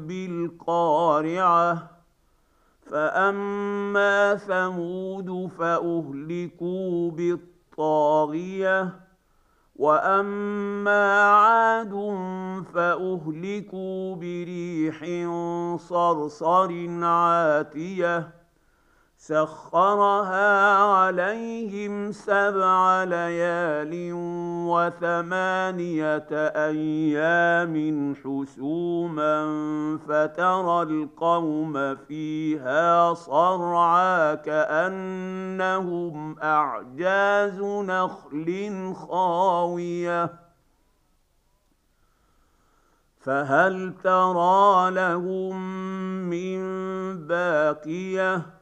بالقارعة فأما ثمود فأهلكوا بالطاغية وأما عاد فأهلكوا بريح صرصر عاتية. سخرها عليهم سبع ليال وثمانية أيام حسوما فترى القوم فيها صرعى كأنهم أعجاز نخل خاوية. فهل ترى لهم من باقية؟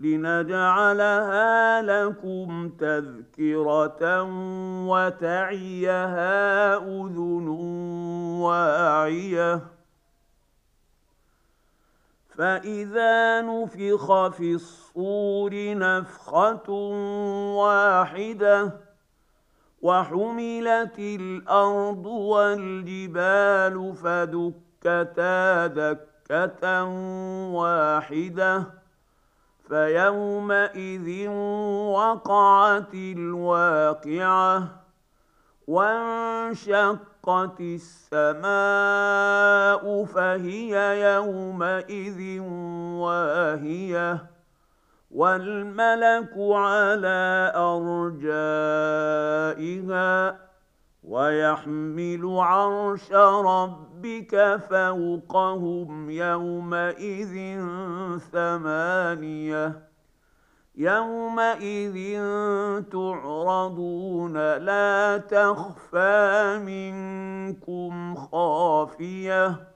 لنجعلها لكم تذكرة وتعيها أذن واعية. فإذا نفخ في الصور نفخة واحدة وحملت الأرض والجبال فدكتا دكة واحدة. فيومئذ وقعت الواقعة وانشقت السماء فهي يومئذ واهية والملك على أرجائها ويحمل عرش ربك فوقهم يومئذ ثمانية. يومئذ تعرضون لا تخفى منكم خافية.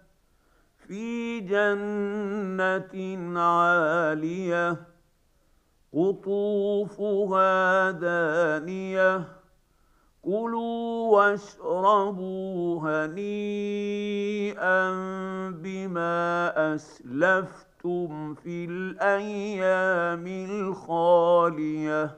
في جنة عالية قطوفها دانية كلوا واشربوا هنيئا بما أسلفتم في الأيام الخالية.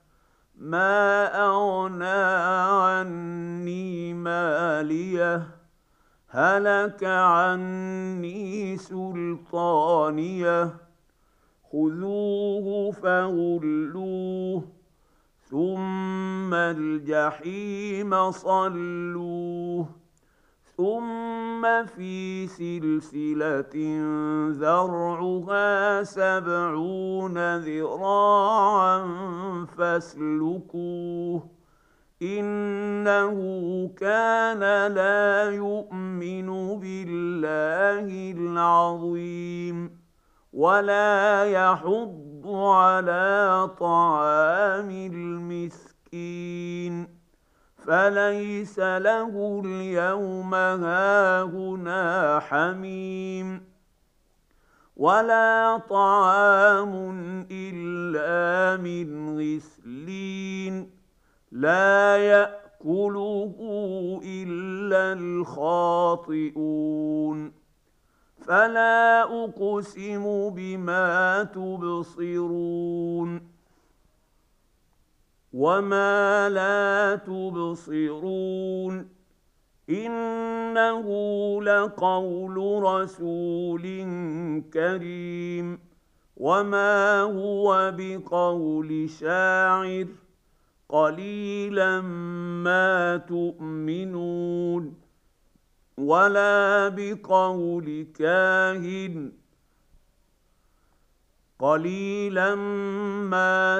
ما أغنى عني ماليه؟ هلك عني سلطانيه؟ خذوه فغلوه ثم الجحيم صلوه. ثم في سلسلة ذرعها سبعون ذراعا فاسلكوه انه كان لا يؤمن بالله العظيم ولا يحض على طعام المسكين فليس له اليوم هاهنا حميم ولا طعام إلا من غسلين لا يأكله إلا الخاطئون فلا أقسم بما تبصرون وما لا تبصرون انه لقول رسول كريم وما هو بقول شاعر قليلا ما تؤمنون ولا بقول كاهن قليلا ما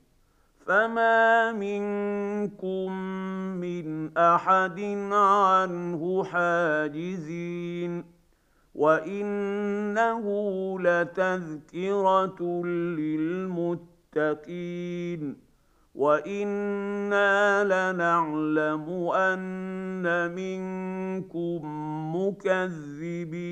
فما منكم من احد عنه حاجزين وانه لتذكره للمتقين وأنا لنعلم ان منكم مكذبين